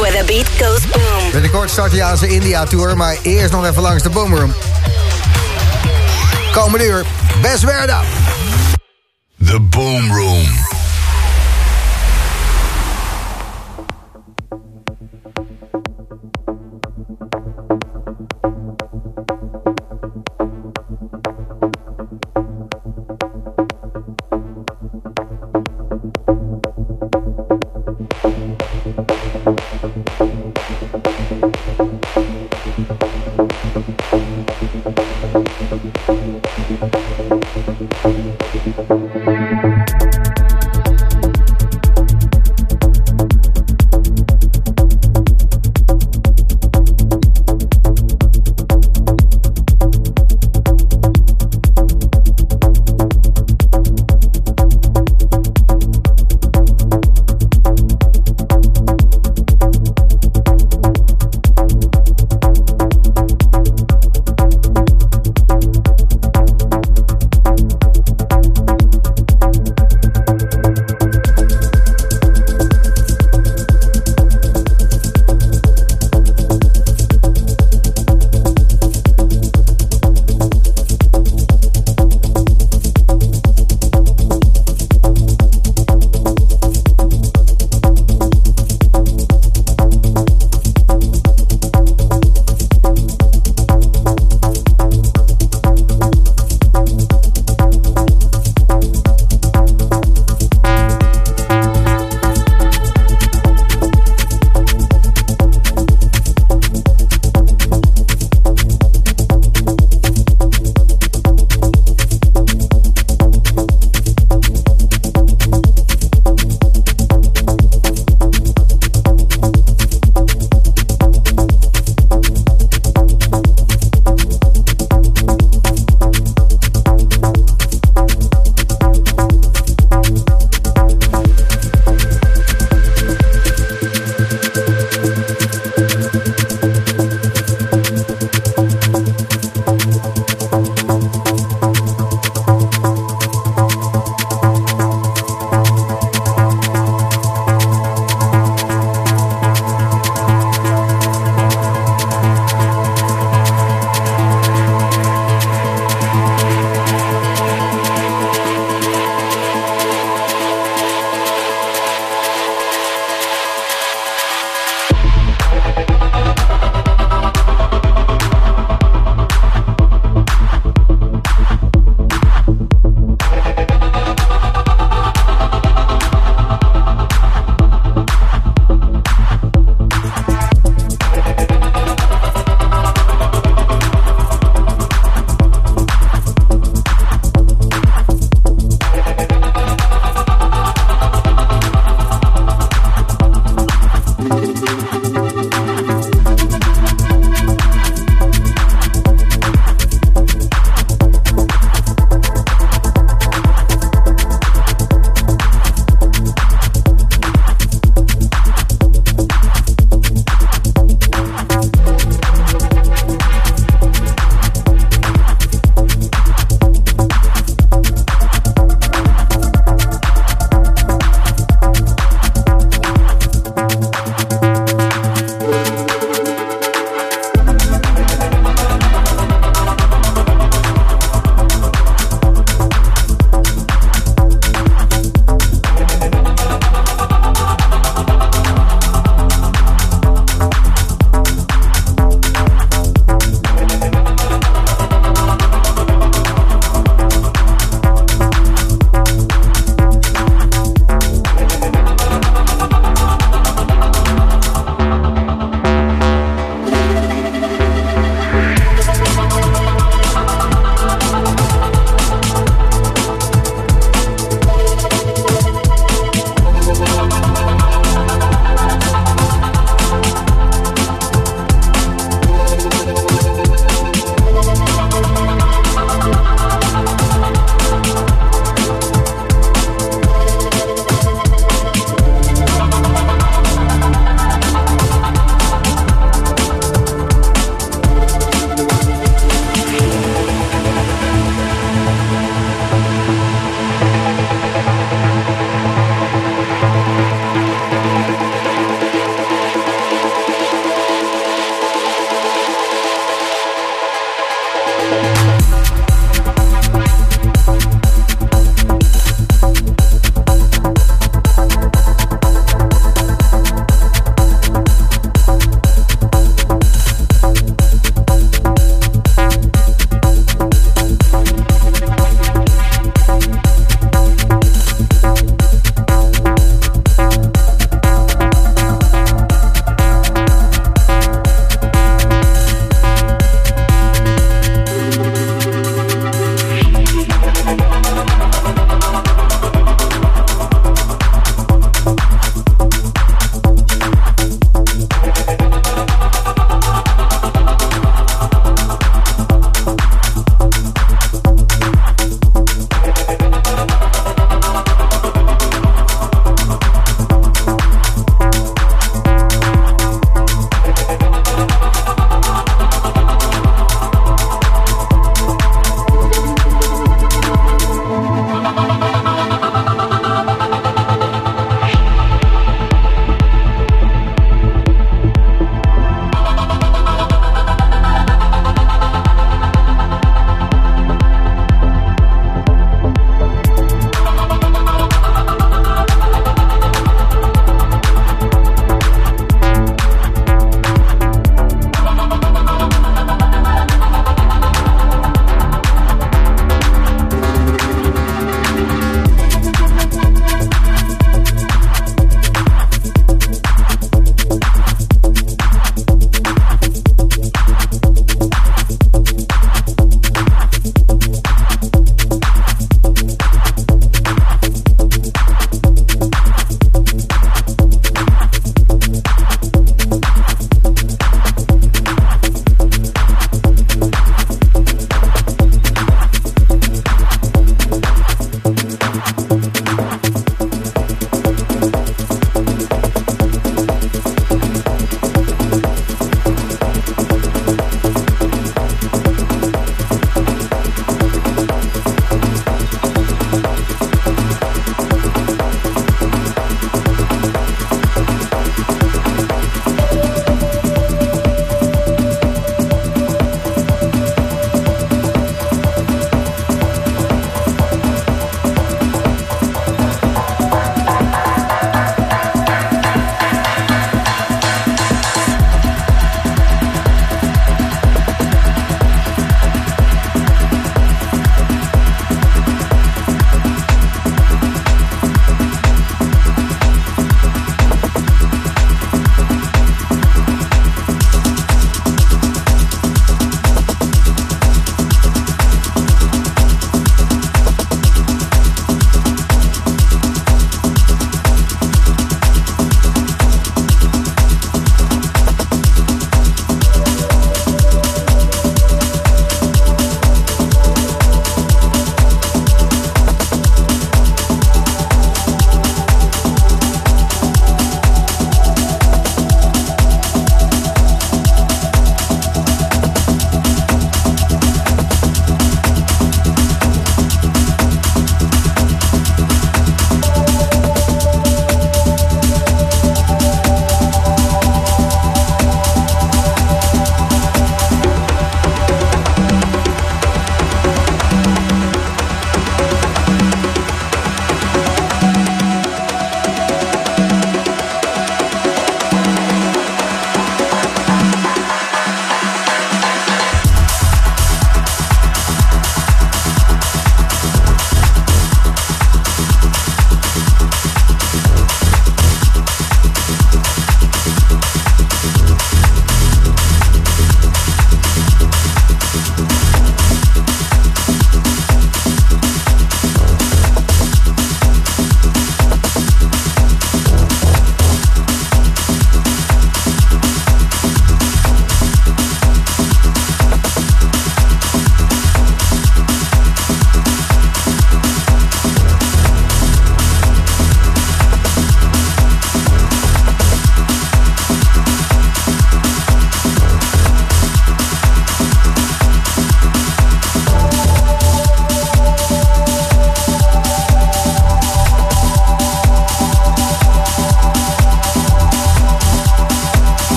Where the beat goes boom. Binnenkort start hij aan zijn India-tour, maar eerst nog even langs de Boomroom. Komende uur, Best Werda. The Boom Room.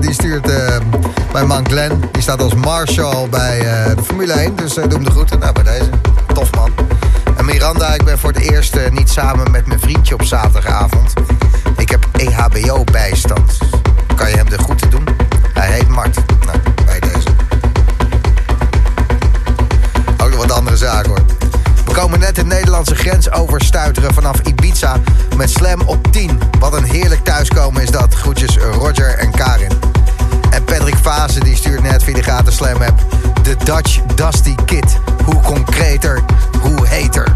Die stuurt mijn man Glenn. Die staat als Marshall bij uh, de Formule 1. Dus doe hem de groeten. Nou, bij deze. Tof man. En Miranda, ik ben voor het eerst niet samen met mijn vriendje op zaterdagavond. Ik heb EHBO-bijstand. Kan je hem de groeten doen? Hij heet Mart. Nou, bij deze. Ook nog wat andere zaken hoor. We komen net de Nederlandse grens overstuiteren vanaf Ibiza met Slam op 10. Wat een heerlijk thuiskomen is dat. Groetjes Roger en Karin. Patrick Fase die stuurt net via de gratis Slam app. De Dutch Dusty Kid. Hoe concreter, hoe heter.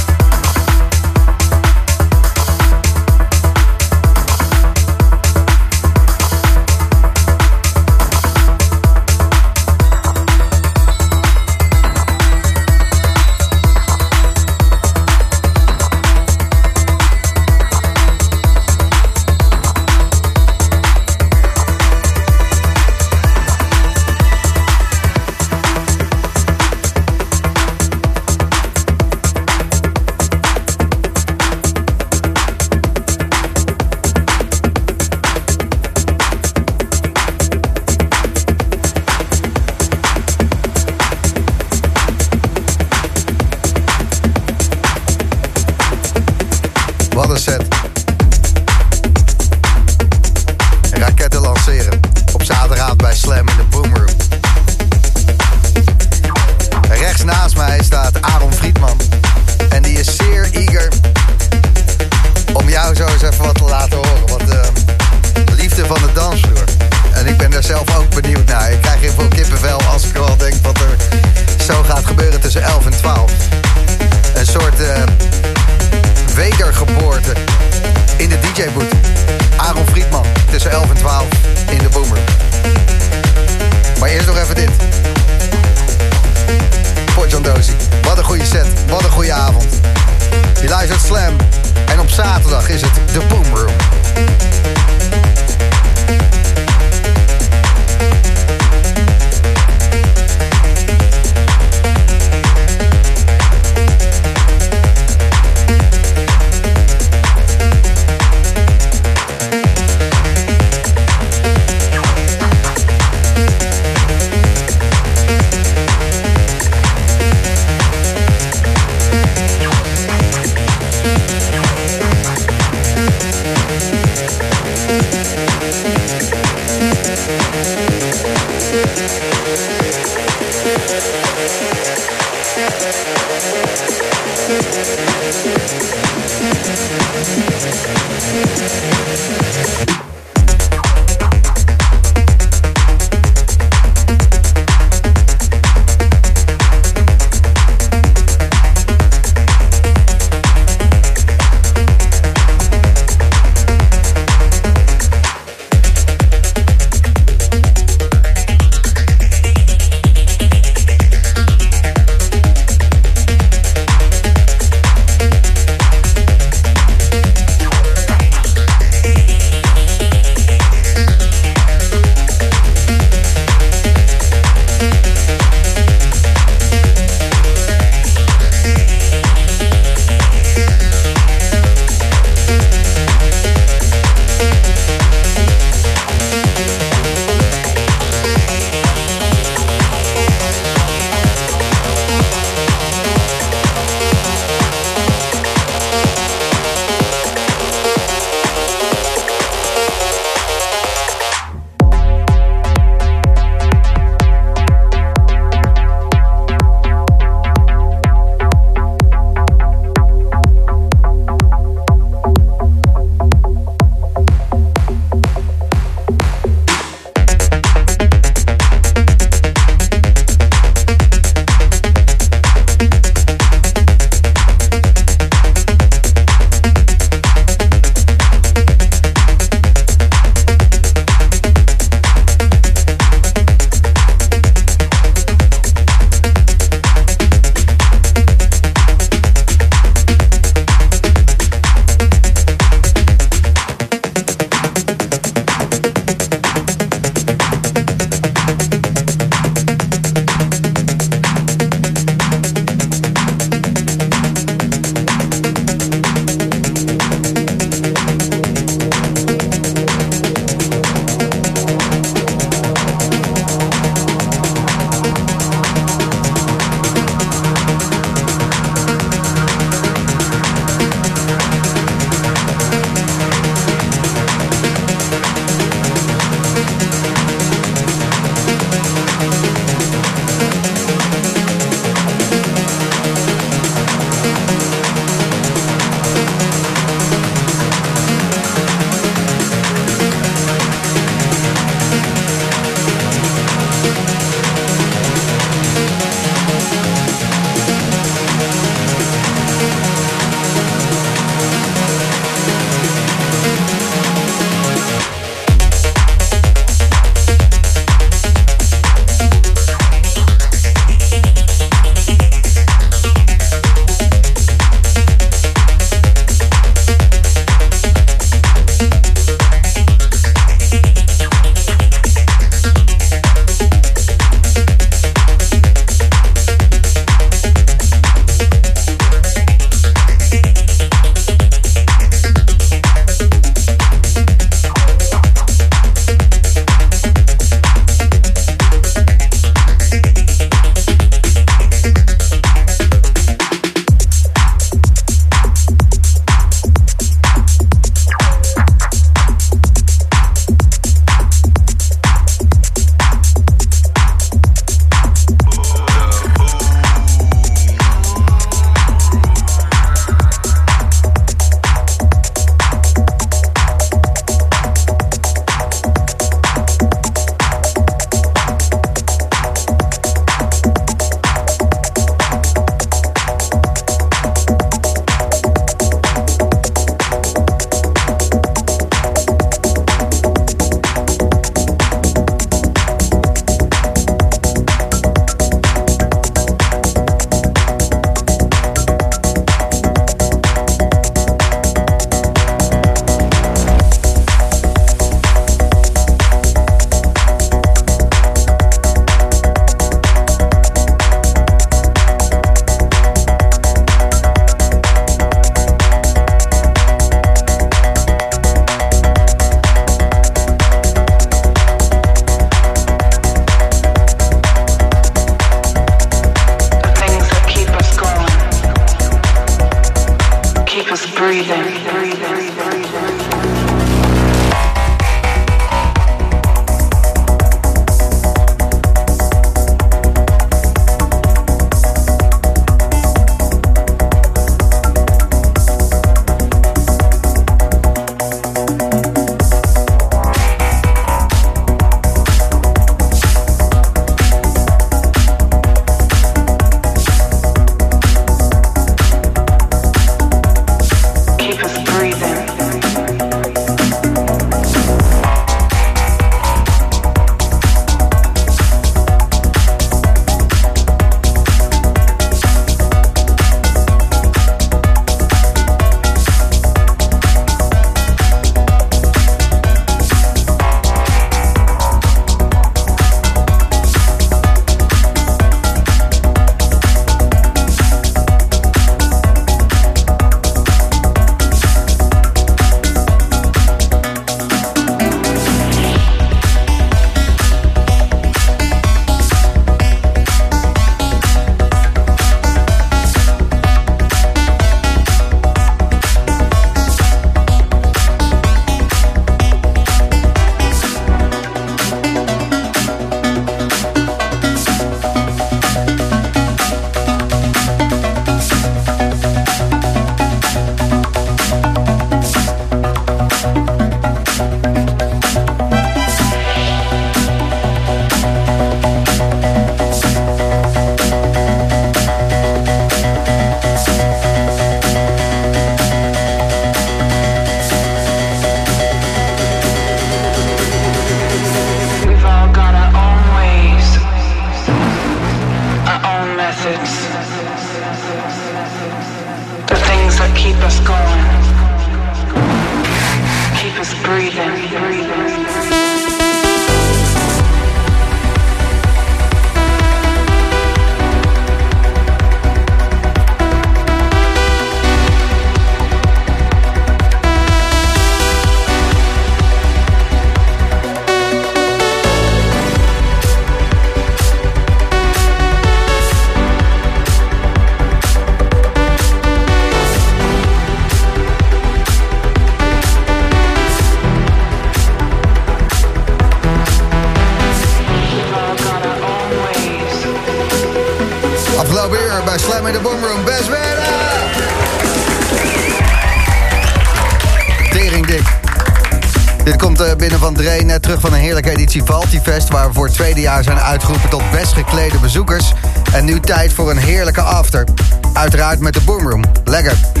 Dit komt eh, binnen van Dre, net terug van een heerlijke editie Valtifest... waar we voor het tweede jaar zijn uitgeroepen tot best geklede bezoekers. En nu tijd voor een heerlijke after. Uiteraard met de Boomroom. Lekker.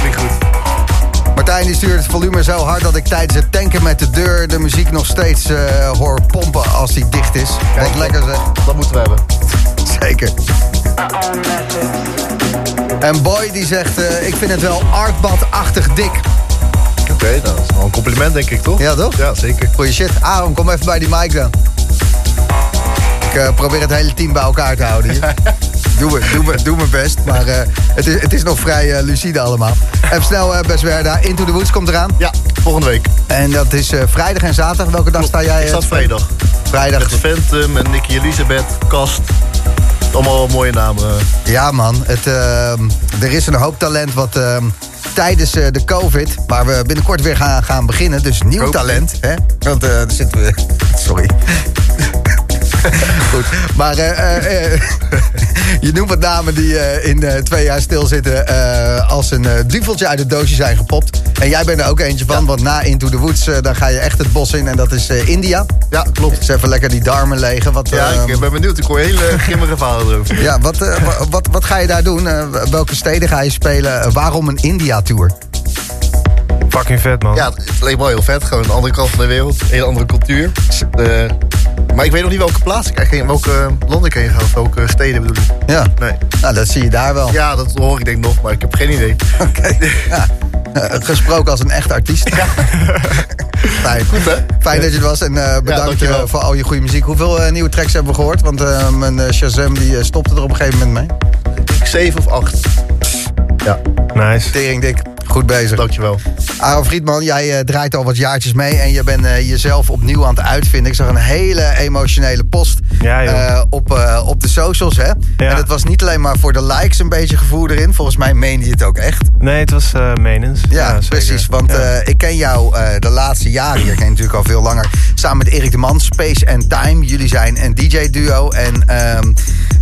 Klinkt goed. Martijn die stuurt het volume zo hard dat ik tijdens het tanken met de deur... de muziek nog steeds eh, hoor pompen als die dicht is. Wat Kijk. lekker zeg. Dat moeten we hebben. Zeker. En Boy die zegt, eh, ik vind het wel artbad-achtig dik. Oké, dat is wel een compliment denk ik, toch? Ja, toch? Ja, zeker. Goeie shit. Aaron, kom even bij die mic dan. Ik eh, probeer het hele team bij elkaar te houden hier. doe, me, doe, me, doe mijn best, maar eh, het, is, het is nog vrij eh, lucide allemaal. Even snel, eh Best Werda. Into the Woods komt eraan. Ja, volgende week. En dat is vrijdag en zaterdag. Welke dag sta jij? Ik sta vrijdag. Vrijdag. Met Phantom en Nicky Elisabeth, Kast. Allemaal mooie namen. Ja man, het, eh, er is een hoop talent wat eh, tijdens eh, de COVID... waar we binnenkort weer gaan, gaan beginnen, dus nieuw talent. Hè? Want daar zitten we... Sorry. Goed, maar eh, eh, eh, je noemt wat namen die eh, in eh, twee jaar stilzitten... eh als een duveltje uit het doosje zijn gepopt. En jij bent er ook eentje van, want na Into the Woods... dan ga je echt het bos in en dat is eh, India. Ja, klopt. Dus even lekker die darmen legen. Wat, Ja, ik ben benieuwd. Ik hoor hele grimmige verhalen erover. ja, wat, eh, wa- wat, wat ga je daar doen? Welke steden ga je spelen? Waarom een India-tour? Fucking vet, man. Ja, het leek wel heel vet. Gewoon de andere kant van de wereld. Een hele andere cultuur. Maar ik weet nog niet welke plaats ik eigenlijk welke landen ik heen ga. Of welke steden bedoel ik. Ja, Nee. nou, dat zie je daar wel. Ja, dat hoor ik denk nog, maar ik heb geen idee. Oké. Ja. Eh, gesproken als een echt artiest. Fijn. Goed, hè? Fijn dat je er was en eh, bedankt eh, voor al je goede muziek. Hoeveel eh, nieuwe tracks hebben we gehoord? Want eh, mijn eh, Shazam die, eh, stopte er op een gegeven moment mee. Ik denk zeven of acht. Ja, Nice. Tering dik, goed bezig. dankjewel. Aaron Friedman, jij eh, draait al wat jaartjes mee en je bent eh, jezelf opnieuw aan het uitvinden. Ik zag een hele emotionele post Ja, eh, op, op de socials. Hè? En het was niet alleen maar voor de likes een beetje gevoel erin. Volgens mij meende je het ook echt. Nee, het was menens. Ja, zeker. precies. Want Ja. ik ken jou de laatste jaren. Je ken je natuurlijk al veel langer. Samen met Erik de Man, Space and Time. Jullie zijn een DJ-duo. En ehm,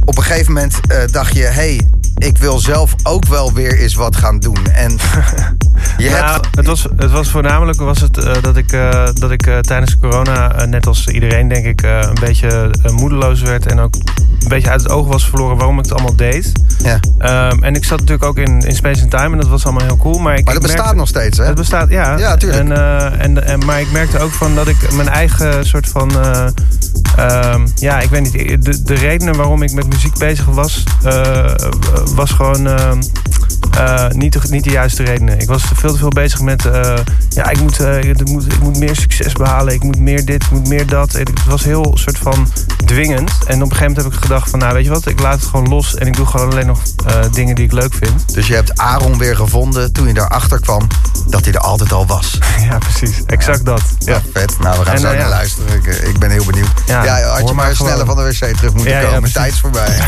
op een gegeven moment dacht je... hey, ik wil zelf ook wel weer eens wat gaan doen. En je Nou, hebt... het, was, het was voornamelijk was het, eh, dat ik, eh, dat ik eh, tijdens corona, net als iedereen denk ik, een beetje moedeloos werd. En ook een beetje uit het oog was verloren waarom ik het allemaal deed. Ja. Ehm, en ik zat natuurlijk ook in, in Space and Time en dat was allemaal heel cool. Maar, ik, Maar dat bestaat nog steeds, hè? Het bestaat, ja. Ja, tuurlijk. En, en, en, maar ik merkte ook van dat ik mijn eigen soort van... eh, ehm, ja, ik weet niet. De, de redenen waarom ik met muziek bezig was... was gewoon ehm, eh, niet, de, niet de juiste redenen. Ik was veel te veel bezig met... eh, ja, ik moet, eh, ik, moet, ik moet meer succes behalen. Ik moet meer dit, ik moet meer dat. En Het was heel soort van dwingend. En op een gegeven moment heb ik gedacht van... Nou, weet je wat? Ik laat het gewoon los. En ik doe gewoon alleen nog eh, dingen die ik leuk vind. Dus je hebt Aaron weer gevonden toen je daarachter kwam... dat hij er altijd al was. Ja, precies. Exact dat. Ja. Ja, vet. Nou, we gaan En, zo naar ja. luisteren. Ik, ik ben heel benieuwd. Ja, Ja, had je maar maar sneller van de wc terug moeten komen. Tijd is voorbij.